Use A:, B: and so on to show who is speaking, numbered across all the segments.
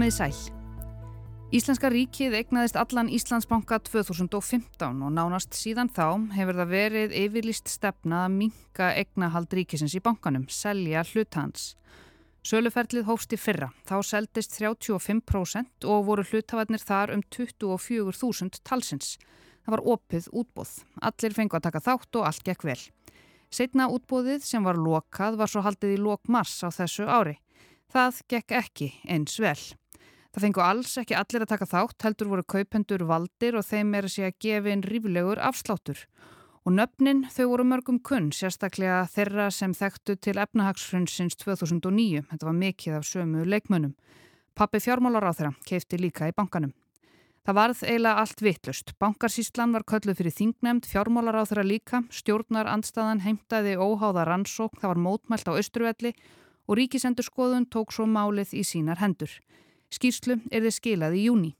A: Komið sæl. Íslenska ríkið eignaðist allan Íslandsbanka 2015 og nánast síðan þá hefur það verið yfirlist stefna að minka eignahald ríkisins í bankanum, selja hlutans. Söluferlið hófst í fyrra, þá seldist 35% og voru hlutavarnir þar um 24.000 talsins. Það var opið útbóð. Allir fengu að taka þátt og allt gekk vel. Setna útbóðið sem var lokað var svo haldið í lok mars á þessu ári. Það gekk ekki eins vel. Það fengu alls ekki allir að taka þátt, heldur voru kaupendur valdir og þeim er að sé að gefa inn ríflegur afsláttur. Og nöfnin þau voru mörgum kunn, sérstaklega þeirra sem þekktu til efnahagsfrunnsins 2009. Þetta var mikið af sömu leikmönum. Pappi fjármálar á þeirra keipti líka í bankanum. Það varð eiginlega allt vittlust. Bankarsíslan var kölluð fyrir þingnemd, fjármálar á þeirra líka, stjórnar andstaðan heimtaði óháða rannsók, það var mótmælt á Östruvelli og ríkisendur skoðun tók svo málið í sínar hendur. Skýrslu er þið skilað í júni.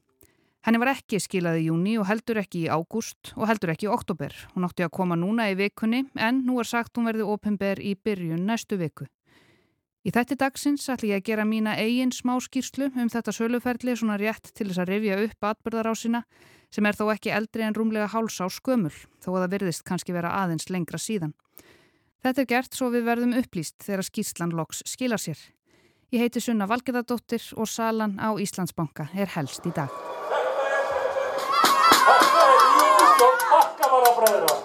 A: Henni var ekki skilað í júni og heldur ekki í ágúst og heldur ekki í oktober. Hún átti að koma núna í vikunni en nú er sagt hún verði ofinber í byrjun næstu viku. Í þætti dagsins ætla ég að gera mína eigin smá skýrslu um þetta söluferli svona rétt til þess að rifja upp atbyrðarásina sem er þó ekki eldri en rúmlega háls á skömmul þó að það virðist kannski vera aðeins lengra síðan. Þetta er gert svo við verðum upplýst þegar skýrslan loks skilar sér. Ég heiti Sunna Valgeðardóttir og salan á Íslandsbanka er helst í dag.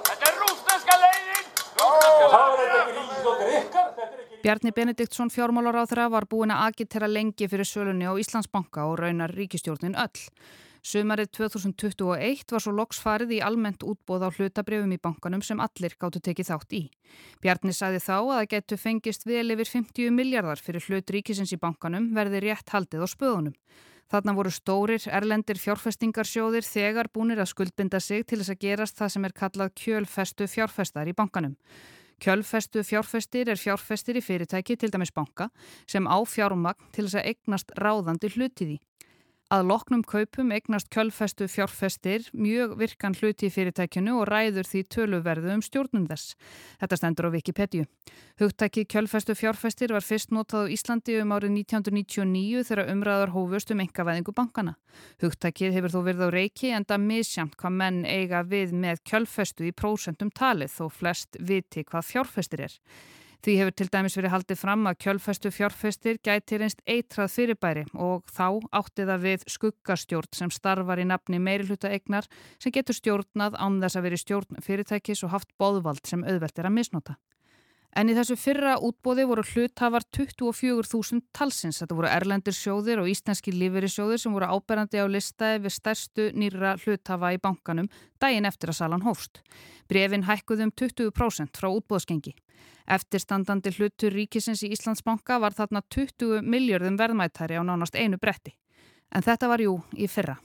B: Þetta er rúsneska leiðin!
A: Bjarni Benediktsson fjármálaráþra var búin að agitera lengi fyrir sölunni á Íslandsbanka og raunar ríkistjórnin öll. Sumarið 2021 var svo loks farið í almennt útbóð á hlutabrefum í bankanum sem allir gáttu tekið þátt í. Bjarni sagði þá að það getur fengist vel yfir 50 miljardar fyrir hlut ríkisins í bankanum verði rétt haldið á spöðunum. Þarna voru stórir, erlendir fjárfestingarsjóðir þegar búinir að skuldbinda sig til þess að gerast það sem er kallað kjölfestu fjárfestar í bankanum. Kjölfestu fjárfestir er fjárfestir í fyrirtæki, til dæmis banka, sem á fjármagn til þess að eignast ráðandi hlutiði. Að loknum kaupum eignast kjölfestu fjárfestir mjög virkan hluti í fyrirtækjunu og ræður því töluverðu um stjórnum þess. Þetta stendur á Wikipedia. Hugtæki kjölfestu fjárfestir var fyrst notað á Íslandi um árið 1999 þegar umræðar hófust um engavæðingu bankana. Hugtækið hefur þó verið á reiki en það misjamt hvað menn eiga við með kjölfestu í prósentum talið þó flest viti hvað fjárfestir er. Því hefur til dæmis verið haldið fram að kjölfæstu fjárfestir gæti reynst eitrað fyrirbæri og þá átti það við skuggastjórn sem starfar í nafni meiri hluta eignar sem getur stjórnað án þess að veri stjórn fyrirtækis og haft bóðvald sem auðvelt er að misnota. En í þessu fyrra útbóði voru hluthafar 24.000 talsins. Þetta voru erlendir sjóðir og íslenski lífeyrisjóðir sem voru áberandi á listaði við stærstu nýra hluthafa í bankanum daginn eftir að salan hófst. Brefin hækkuðum 20% frá útbóðsgengi. Eftirstandandi hlutur ríkisins í Íslandsbanka var þarna 20 miljörðum verðmættari á nánast einu bretti. En þetta var jú í fyrra.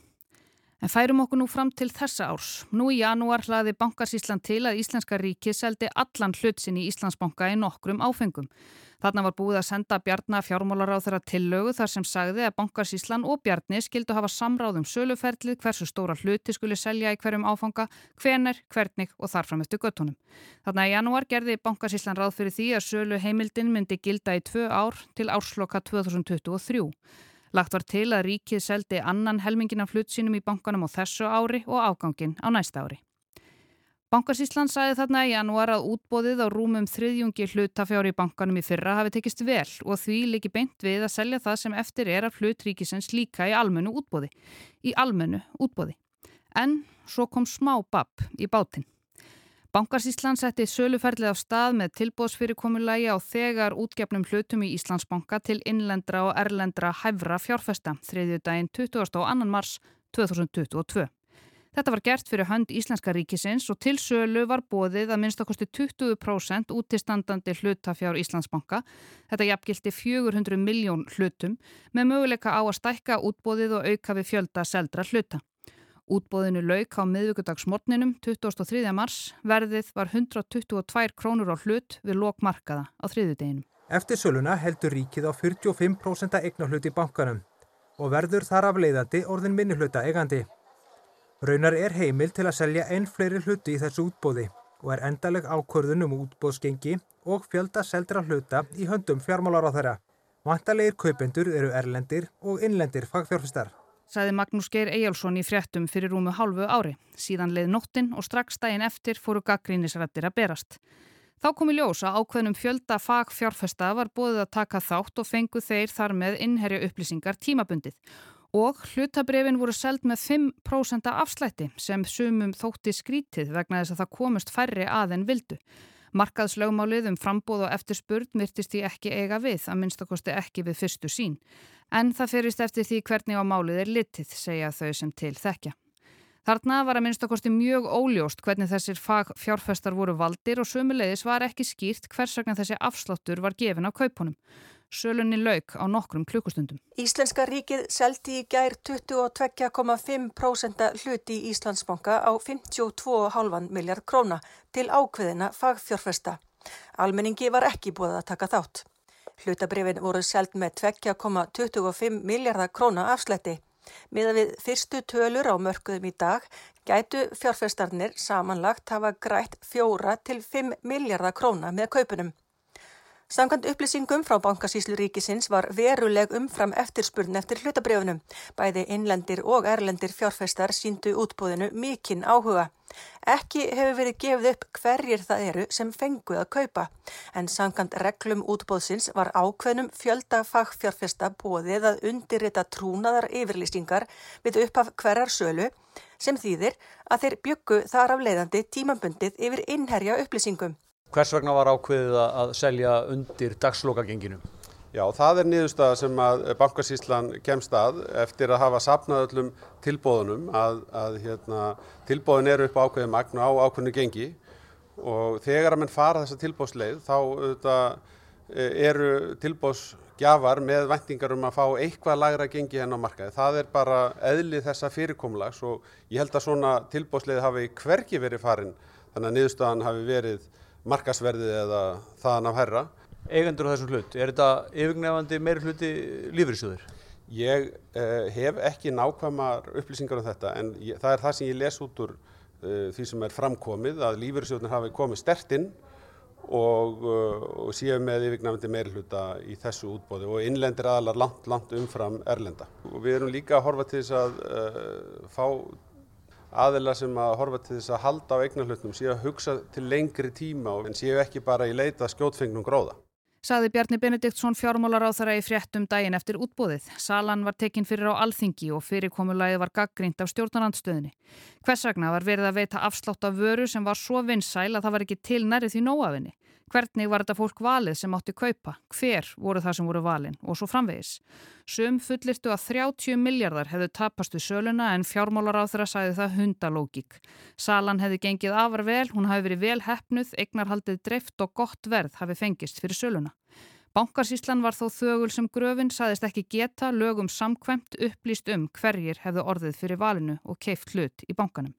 A: En færum okkur nú fram til þessa árs. Nú í janúar hlaði Bankarsísland til að Íslenska ríki seldi allan hlutsin í Íslandsbanka í nokkrum áfengum. Þarna var búið að senda Bjarnar fjármálar á þeirra tillögu þar sem sagði að Bankarsíslan og Bjarni skildu hafa samráðum söluferlið hversu stóra hluti skuli selja í hverjum áfanga, hvener, hvernig og þarfram eftir göttunum. Þarna í janúar gerði Bankarsíslan ráð fyrir því að sölu heimildin myndi gilda í tvö ár til ársloka 2023. Lagt var til að ríkið seldi annan helmingin af hlut sínum í bankanum á þessu ári og ágangin á næsta ári. Bankarsísland sagði þarna í janúar að útbóðið á rúmum þriðjungi hlutafjári í bankanum í fyrra hafi tekist vel og því líki beint við að selja það sem eftir er af hlutríkisens líka í almennu útbóði. Í almennu útbóði. En svo kom smá babb í bátinn. Bankarsíslan setti söluferlið á stað með tilbóðsfyrirkomulagi á þegar útgefnum hlutum í Íslandsbanka til innlendra og erlendra hæfra fjárfesta þriðju daginn 22. mars 2022. Þetta var gert fyrir hönd Íslenska ríkisins og til sölu var bóðið að minnstakosti 20% útistandandi hlutafjár Íslandsbanka. Þetta jafngildi 400 miljón hlutum með möguleika á að stækka útbóðið og auka við fjölda seldra hluta. Útbóðinu lauk á miðvíkudagsmorninum 23. mars. Verðið var 122 krónur á hlut við lokmarkaða á þriðudeginum.
C: Eftir söluna heldur ríkið á 45% eignar hlut í bankanum og verður þar af leiðandi orðin minni hluta eigandi. Raunar er heimil til að selja einn fleiri hluti í þessu útbóði og er endaleg ákvörðun um útbóðsgengi og fjölda seldra hluta í höndum fjármálar á þeirra. Vantalegir kaupendur eru erlendir og innlendir fagfjárfistar.
A: Saði Magnús Geir Eyjálsson í fréttum fyrir rúmu hálfu ári. Síðan leið nóttin og strax daginn eftir fóru gaggrínisrættir að berast. Þá kom í ljós að ákveðnum fjölda fagfjárfesta var bóðið að taka þátt og fengu þeir þar með innherja upplýsingar tímabundið. Og hlutabrefin voru seld með 5% afslætti sem sumum þótti skrítið vegna þess að það komust færri að en vildu. Markaðslögmálið um frambóð og eftirspurn myrtist því ekki eiga við, að minnstakosti ekki við fyrstu sín. En það fyrist eftir því hvernig á málið er litið, segja þau sem til þekkja. Þarna var að minnstakosti mjög óljóst hvernig þessir fjárfestar voru valdir og sömulegis var ekki skýrt hvers vegna þessi afsláttur var gefin á kaupunum. Sölunni lauk á nokkrum klukkustundum.
D: Íslenska ríkið seldi í gær 22,5% hluti í Íslandsbanka á 52,5 miljard króna til ákveðina fagfjárfesta. Almenningi var ekki búið að taka þátt. Hlutabrifin voru seld með 2,25 miljardar króna afslætti. Miða við fyrstu tölur á mörkuðum í dag gætu fjárfestarnir samanlagt hafa grætt 4 til 5 miljardar króna með kaupunum. Samkvæmt upplýsingum frá bankasíslu ríkisins var veruleg umfram eftirspurn eftir hlutabrjöfunum. Bæði innlendir og erlendir fjárfestar síndu útbúðinu mikinn áhuga. Ekki hefur verið gefið upp hverjir það eru sem fenguð að kaupa. En samkvæmt reglum útbúðsins var ákveðnum fjölda fagfjárfesta bóðið að undirrita trúnaðar yfirlýsingar við upphaf hverjar sölu sem þýðir að þeir byggu þar af leiðandi tímabundið yfir innherja upplýsingum.
E: Hvers vegna var ákveðið að selja undir dagslokagenginu?
F: Já, það er niðurstaða sem að bankasýslan kemst að eftir að hafa sapnað öllum tilbóðunum að, að hérna, tilbóðin eru upp ákveðið magna á ákveðinu gengi og þegar að mann fara þessa tilbóðsleið þá auðvitað, e, eru tilbóðsgjafar með vendingar um að fá eitthvað lagra gengi henn á markaði. Það er bara eðlið þessa fyrirkomlags og ég held að svona tilbóðsleið hafi hverki verið farin þannig að niðurstaðan hafi verið markasverðið eða þaðan af herra.
E: Eigendur á þessum hlut, er þetta yfirgnefandi meiri hluti lífriðsjóður?
F: Ég eh, hef ekki nákvæmar upplýsingar um þetta en ég, það er það sem ég les út úr uh, því sem er framkomið að lífriðsjóðunir hafi komið stertinn og, uh, og séu með yfirgnefandi meiri hluta í þessu útbóði og innlendir aðalar langt, langt umfram erlenda. Og við erum líka að horfa til þess að uh, fá aðila sem að horfa til þess að halda á eignarhlutnum séu að hugsa til lengri tíma en séu ekki bara í leita skjótfengnum gróða.
A: Saði Bjarni Benediktsson fjármálar á þara í fréttum daginn eftir útbóðið. Salan var tekinn fyrir á alþingi og fyrirkomulagið var gaggrínt af stjórnarandstöðinni. Hvers vegna var verið að veita afslátt af vöru sem var svo vinsæl að það var ekki til nærið því nóafinni. Hvernig var þetta fólk valið sem átti kaupa? Hver voru það sem voru valin? Og svo framvegis. Sum fullirtu að 30 miljardar hefðu tapast við söluna en fjármálar á þeirra sæði það hundalógík. Salan hefði gengið afar vel, hún hafi verið vel hefnuð, eignarhaldið dreift og gott verð hafi fengist fyrir söluna. Bankarsíslan var þó þögul sem gröfin saðist ekki geta lögum samkvæmt upplýst um hverjir hefðu orðið fyrir valinu og keift hlut í bankanum.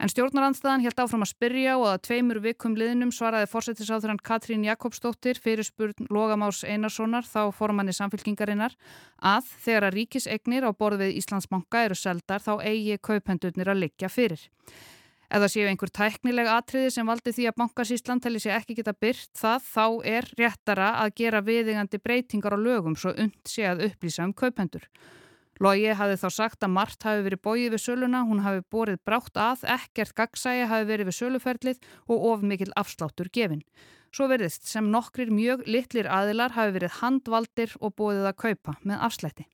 A: En stjórnarandstaðan helt áfram að spyrja og að tveimur vikum liðnum svaraði fórsetisátturann Katrín Jakobsdóttir fyrir spurn Logamás Einarssonar þá formanni samfélkingarinnar að þegar að ríkisegnir á borð við Íslandsbanka eru seldar þá eigi kaupendurnir að liggja fyrir. Eða séu einhver tæknileg atriði sem valdi því að bankasíslan telli sér ekki geta byrt það þá er réttara að gera viðingandi breytingar á lögum svo und sé að upplýsa um kaupendur. Lógi hafi þá sagt að margt hafi verið bóið við söluna, hún hafi borið brátt að, ekkert gagsægi hafi verið við söluferlið og of mikil afsláttur gefin. Svo verðist sem nokkrir mjög litlir aðilar hafi verið handvaldir og bóðið að kaupa með afslætti.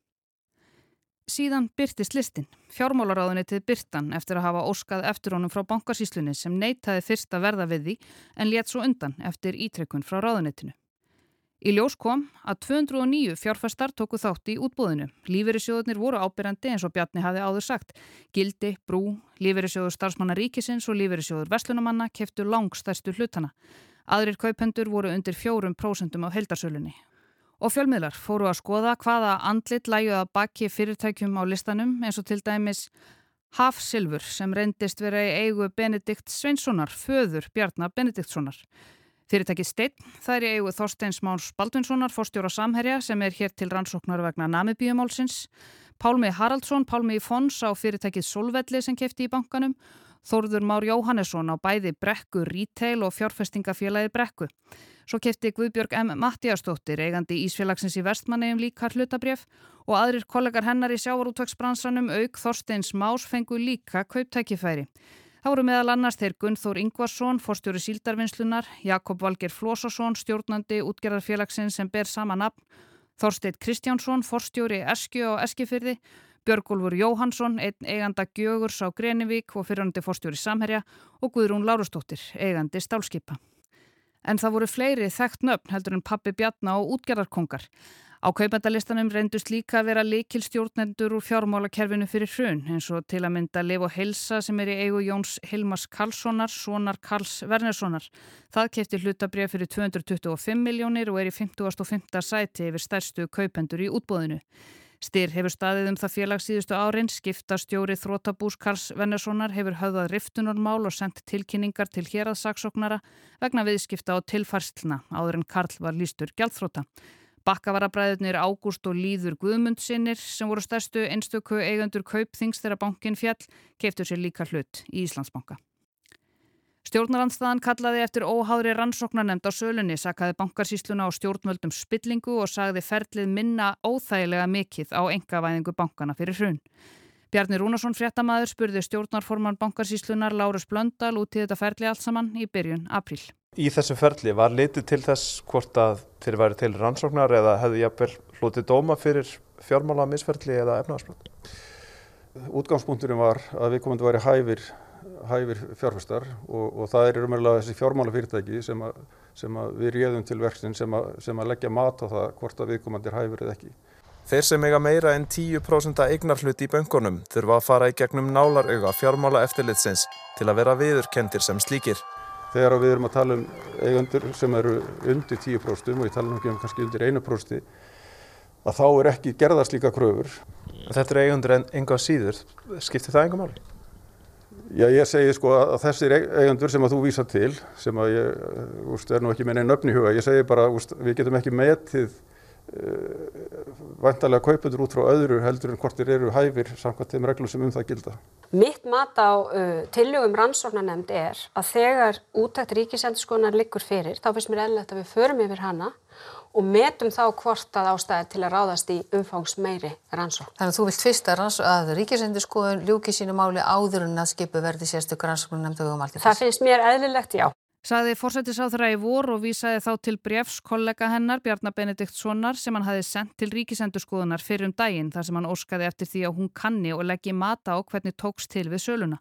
A: Síðan byrtist listin. Fjármálaráðunitið byrtan eftir að hafa óskað eftir honum frá bankasíslunni sem neytaði fyrst að verða við því en létt svo undan eftir ítrekkun frá ráðunitinu. Í ljós kom að 209 fjárfæstar tóku þátt í útbúðinu. Lífeyrissjóðunir voru ábyrjandi eins og Bjarni hafi áður sagt. Gildi, Brú, Lífeyrissjóður starfsmanna ríkisins og Lífeyrissjóður vestlunumanna keftu langstæstu hlutana. Aðrir kaupendur voru undir 4% af heldarsölunni. Og fjölmiðlar fóru að skoða hvaða andlit lægjuð að baki fyrirtækjum á listanum eins og til dæmis Hafsilfur sem reyndist vera í eigu Benedikt Sveinssonar, föður Bjarnar Benediktssonar. Fyrirtækið Steinn, það er í eigu Þorsteins Máns Baldvinssonar, fórstjóra Samherja sem er hér til rannsóknar vegna namibíumálsins. Pálmi Haraldsson, Pálmi Fons á fyrirtækið Solvelli sem kefti í bankanum. Þórður Már Jóhannesson á bæði Brekku Retail og fjárfestingafélagi Brekku. Svo kefti Guðbjörg M. Mattiastóttir eigandi Ísfélagsins í vestmannegjum líka hlutabref og aðrir kollegar hennar í sjávarútvegsbransanum auk Þorsteins Más fengu líka kauptækifæri. Það voru meðal annars þeir Gunnþór Ingvarsson, forstjóri síldarvinnslunar, Jakob Valger Flósasson, stjórnandi útgerðarfélagsins sem ber sama nafn, Þorsteit Kristjánsson, forstjóri Eskju og Eskifyrði, Björgólfur Jóhansson, einn eiganda Gjögurs á Grenivík og fyrirhandi forstjóri Samherja og Guðrún Lárustóttir, eigandi Stálskipa en það voru fleiri þekkt nöfn heldur en pappi Bjarná og útgerðarkongar. Á kaupendalistanum reyndust líka að vera likil stjórnendur úr fjármálakerfinu fyrir hrun eins og til að mynda Leif og Helsa sem er í eigu Jóns Hilmas Karlssonar, sonar Karls Wernerssonar. Það kefti hlutabrið fyrir 225 miljónir og er í 55. sæti yfir stærstu kaupendur í útbóðinu. Styr hefur staðið um það félags síðustu árin, skipta stjóri Þrótabús Karls Vennessonar hefur höfðað riftunarmál og sendt tilkynningar til hér að saksóknara vegna viðskipta á tilfarsluna áður en Karl var lístur gjaldþróta. Bakkavarabræðurnir Ágúst og Líður Guðmundsinnir sem voru stærstu einstöku eigandur kaupþings þegar bankin fjall keiftur sér líka hlut í Íslandsbanka. Stjórnarandstaðan kallaði eftir óháðri rannsóknarnemnd á sölunni, sakaði bankarsýsluna á stjórnvöldum spillingu og sagði ferlið minna óþægilega mikill á engavæðingu bankana fyrir hrun. Bjarni Rúnarsson fréttamaður spurði stjórnarforman bankarsýslunar Lárus Blöndal út í þetta ferli allt saman í byrjun april.
G: Í þessu ferli var litið til þess hvort að þeir væri til rannsóknar eða hefði jafnvel hlutið dóma fyrir fjármála misferli eða efnaðarsbrot?
F: Útgangspunkturinn var að við komum að vera hæfir hæfir fjárfæstar og, og það er umverulega þessi fjármála fyrirtæki sem, a, sem við réðum til verksin sem, a, sem að leggja mat á það hvort að viðkomandi er hæfir eða ekki.
G: Þeir sem eiga meira en 10% eignarhlut í böngunum þurfa að fara í gegnum nálarauga fjármála eftirlitsins til að vera viðurkendir sem slíkir.
F: Þegar við erum að tala um eigandur sem eru undir 10% og ég tala nú ekki um kannski undir 1% að þá er ekki gerðast líka kröfur.
G: Þetta er eigandur en enga síður. Skiptir það enga máli?
F: Já, ég segi sko að þessir eigandur sem að þú vísa til, sem að ég úst, er nú ekki með neina öfni huga, ég segi bara úst, við getum ekki metið vantarlega kaupundur út frá öðru heldur en hvort þeir eru hæfir samkvæmt þeim reglum sem um það gilda.
H: Mitt mat á uh, tillögum rannsóknarnemnd er að þegar útækt ríkisendurskonar liggur fyrir, þá finnst mér eðlilegt að við förum yfir hana og metum þá hvort að ástæði til að ráðast í umfangs meiri rannsókn.
I: Þannig að þú vilt fyrst að, að ríkisendurskoðun ljúki sínu máli áður en að skipu verði sérstök rannsóknum nefndu um allt í
H: fyrst. Það finnst mér eðlilegt, já.
A: Saði fórsættisáþra í vor og vísaði þá til brefs kollega hennar Bjarnar Benediktssonar sem hann hafi sendt til ríkisendurskoðunar fyrir um daginn þar sem hann óskaði eftir því að hún kanni og leggji mata á hvernig tóks til við söluna.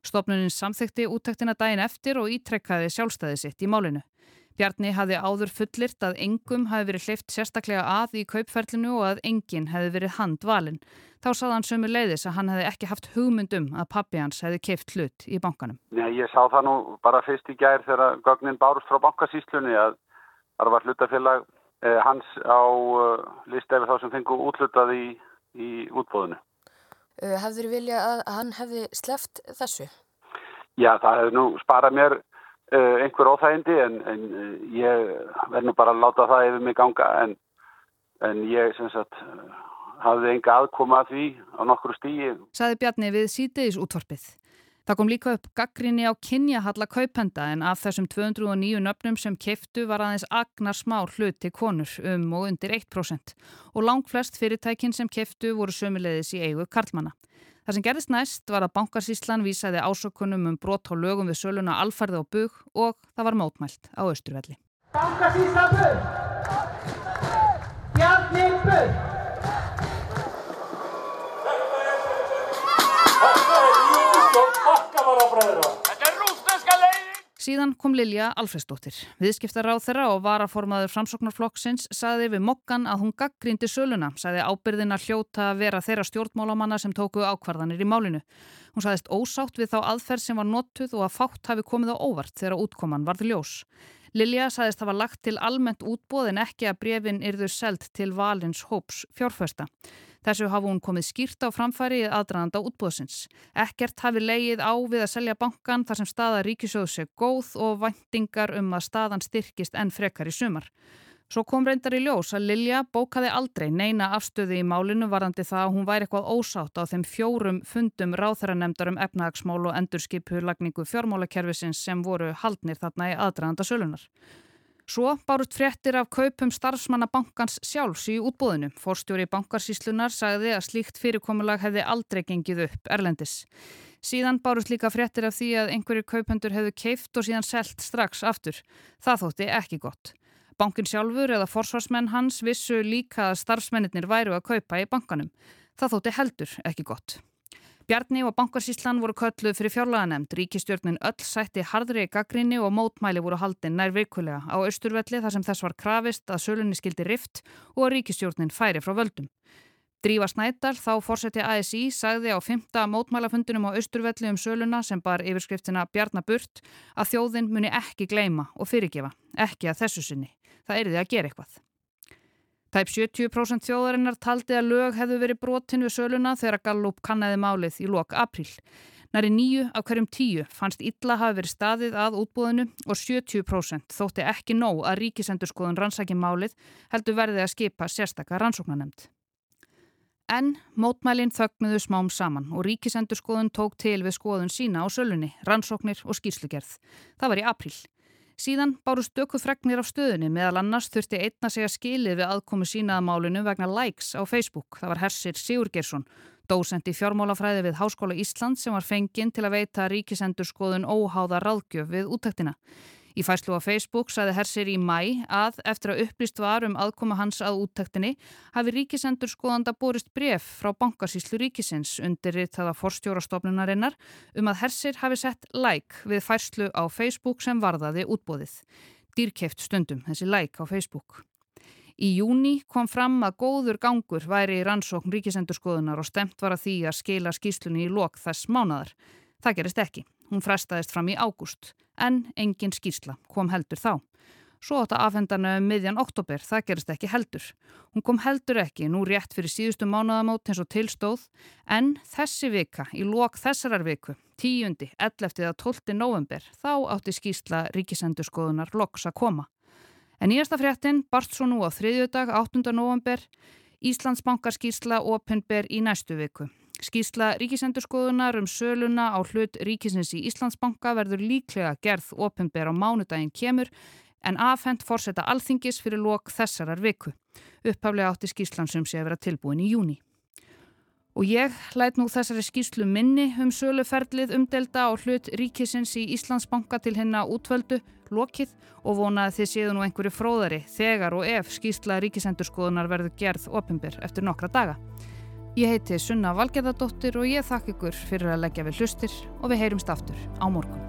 A: Stopnunin samþykti úttektina daginn eftir og ítrekkaði sjálfstæði sitt í málinu. Bjarni hafi áður fullirt að engum hafi verið hleyft sérstaklega að í kaupferlinu og að enginn hefði verið handvalin. Þá sað hann sömu leiðis að hann hefði ekki haft hugmyndum að pappi hans hefði keift hlut í bankanum.
J: Nei, ég sá það nú bara fyrst í gær þegar gögnin bárust frá bankasýslunni að það var hlutafélag eh, hans á uh, listefi þá sem fengu útlutað í, í útbóðinu.
I: Uh, hefður þið vilja að hann hefði sleft þessu?
J: Já, það hefði nú sparað mér einhver óþægindi en, en uh, ég verð nú bara að láta það yfir mig ganga en, en ég sem sagt hafði enga aðkoma að því á nokkru stíi.
A: Saði Bjarni við sítiðis útvarpið. Það kom líka upp gaggrinni á kynjahalla kaupenda en af þessum 209 nöfnum sem keftu var aðeins agnar smá hluti konur um og undir 1% og lang flest fyrirtækin sem keftu voru sömulegðis í eigu karlmanna. Það sem gerðist næst var að bankarsíslan vísaði ásökunum um brot á lögum við söluna alfarði á bug og það var mótmælt á Östurvelli.
B: Bankarsíslan bug! Bjarni bug! Þetta er ríkistjórn bakkavarabræðra. Þetta er rúsneska leiðin!
A: Síðan kom Lilja Alfredsdóttir. Viðskiptaráð þeirra og varaformaður framsóknarflokksins saði við mokkan að hún gaggrindi söluna, saði ábyrðina hljóta að vera þeirra stjórnmálamanna sem tóku ákvarðanir í málinu. Hún saðist ósátt við þá aðferð sem var notuð og að fátt hafi komið á óvart þegar útkoman varði ljós. Lilja saðist hafa lagt til almennt útbóð en ekki að brefin yrðu selt til valins hóps fjárfesta. Þessu hafa hún komið skýrt á framfæri í aðdraðanda útbóðsins. Ekkert hafi leið á við að selja bankan þar sem staða ríkisjóðs er góð og væntingar um að staðan styrkist enn frekar í sumar. Svo kom reyndar í ljós að Lilja bókaði aldrei neina afstöðu í málinu varandi það að hún væri eitthvað ósátt á þeim fjórum fundum ráþæranemdar um efnahagsmál og endurskipu lagningu fjármálakerfisins sem voru haldnir þarna í aðdraðanda sölunar. Svo bárut fréttir af kaupum starfsmanna bankans sjálfs í útbúðinu. Forstjóri bankarsíslunar sagði að slíkt fyrirkomulag hefði aldrei gengið upp Erlendis. Síðan bárust líka fréttir af því að einhverjir kaupendur hefðu keift og síðan selt strax aftur. Það þótti ekki gott. Bankin sjálfur eða forsvarsmenn hans vissu líka að starfsmennir væru að kaupa í bankanum. Það þótti heldur ekki gott. Bjarni og bankarsíslan voru kölluð fyrir fjárlaganemnd. Ríkistjórnin öll sætti hardri gaggrinni og mótmæli voru haldinn nær virkulega á austurvelli þar sem þess var krafist að sölunni skildi rift og að ríkistjórnin færi frá völdum. Drífa Snædal, þá fórseti ASI, sagði á fymta mótmælafundunum á austurvelli um söluna sem bar yfirskriftina Bjarnaburt að þjóðin muni ekki gleima og fyrirgefa, ekki að þessu sinni það er því að gera eitthvað. Tæp 70% þjóðarinnar taldi að lög hefðu verið brotin við söluna þegar Gallup kannæði málið í lok april. Næri nýju af hverjum tíu fannst illa hafi verið staðið að útbúðinu og 70% þótti ekki nóg að ríkisendurskoðun rannsækjum málið heldur verðið að skipa sérstakka rannsóknanemnd. En mótmælinn þögnuðu smám saman og ríkisendurskoðun tók til við skoðun sína á sölunni, rannsóknir og skýrslugerð. Það var í april. Síðan báru stöku fregnir af stöðunni meðal annars þurfti einna segja skilið við aðkomi sínaða málinu vegna likes á Facebook. Það var Hersir Sigurgersson, dósend í fjármálafræði við Háskóla Ísland sem var fenginn til að veita ríkisendur skoðun óháða ráðgjöf við útæktina. Í fæslu á Facebook saði Hersir í mæ að eftir að upplýst var um aðkoma hans að úttektinni hafi ríkisendur skoðanda borist bref frá bankasíslu ríkisins undir það að forstjórastofnunarinnar um að Hersir hafi sett like við fæslu á Facebook sem varðaði útbóðið. Dýrkeft stundum þessi like á Facebook. Í júni kom fram að góður gangur væri í rannsókn ríkisendur skoðunar og stemt var að því að skila skýslunni í lok þess mánadar. Það gerist ekki. Hún frestaðist fram í ágúst, en engin skýrsla kom heldur þá. Svo átt að afhendana um miðjan oktober, það gerist ekki heldur. Hún kom heldur ekki nú rétt fyrir síðustu mánuðamót eins og tilstóð, en þessi vika, í lok þessarar viku, 10. 11. að 12. november, þá átti skýrsla ríkisendurskoðunar loks að koma. En nýjasta fréttin barst svo nú á þriðjödag, 8. november, Íslandsbankar skýrsla ofinber í næstu viku. Skísla ríkisendurskoðunar um söluna á hlut ríkisins í Íslandsbanka verður líklega gerð ofinber á mánudaginn kemur en afhent fórseta alþingis fyrir lok þessarar viku. Upphaflega átti skíslan sem sé að vera tilbúin í júni. Og ég læt nú þessari skíslu minni um söluferlið umdelda á hlut ríkisins í Íslandsbanka til hennar útvöldu, lokið og vona að þið séu nú einhverju fróðari þegar og ef skísla ríkisendurskoðunar verður gerð ofinber eftir nokkra daga. Ég heiti Sunna Valgerðardóttir og ég þakk ykkur fyrir að leggja við hlustir og við heyrumst aftur á morgun.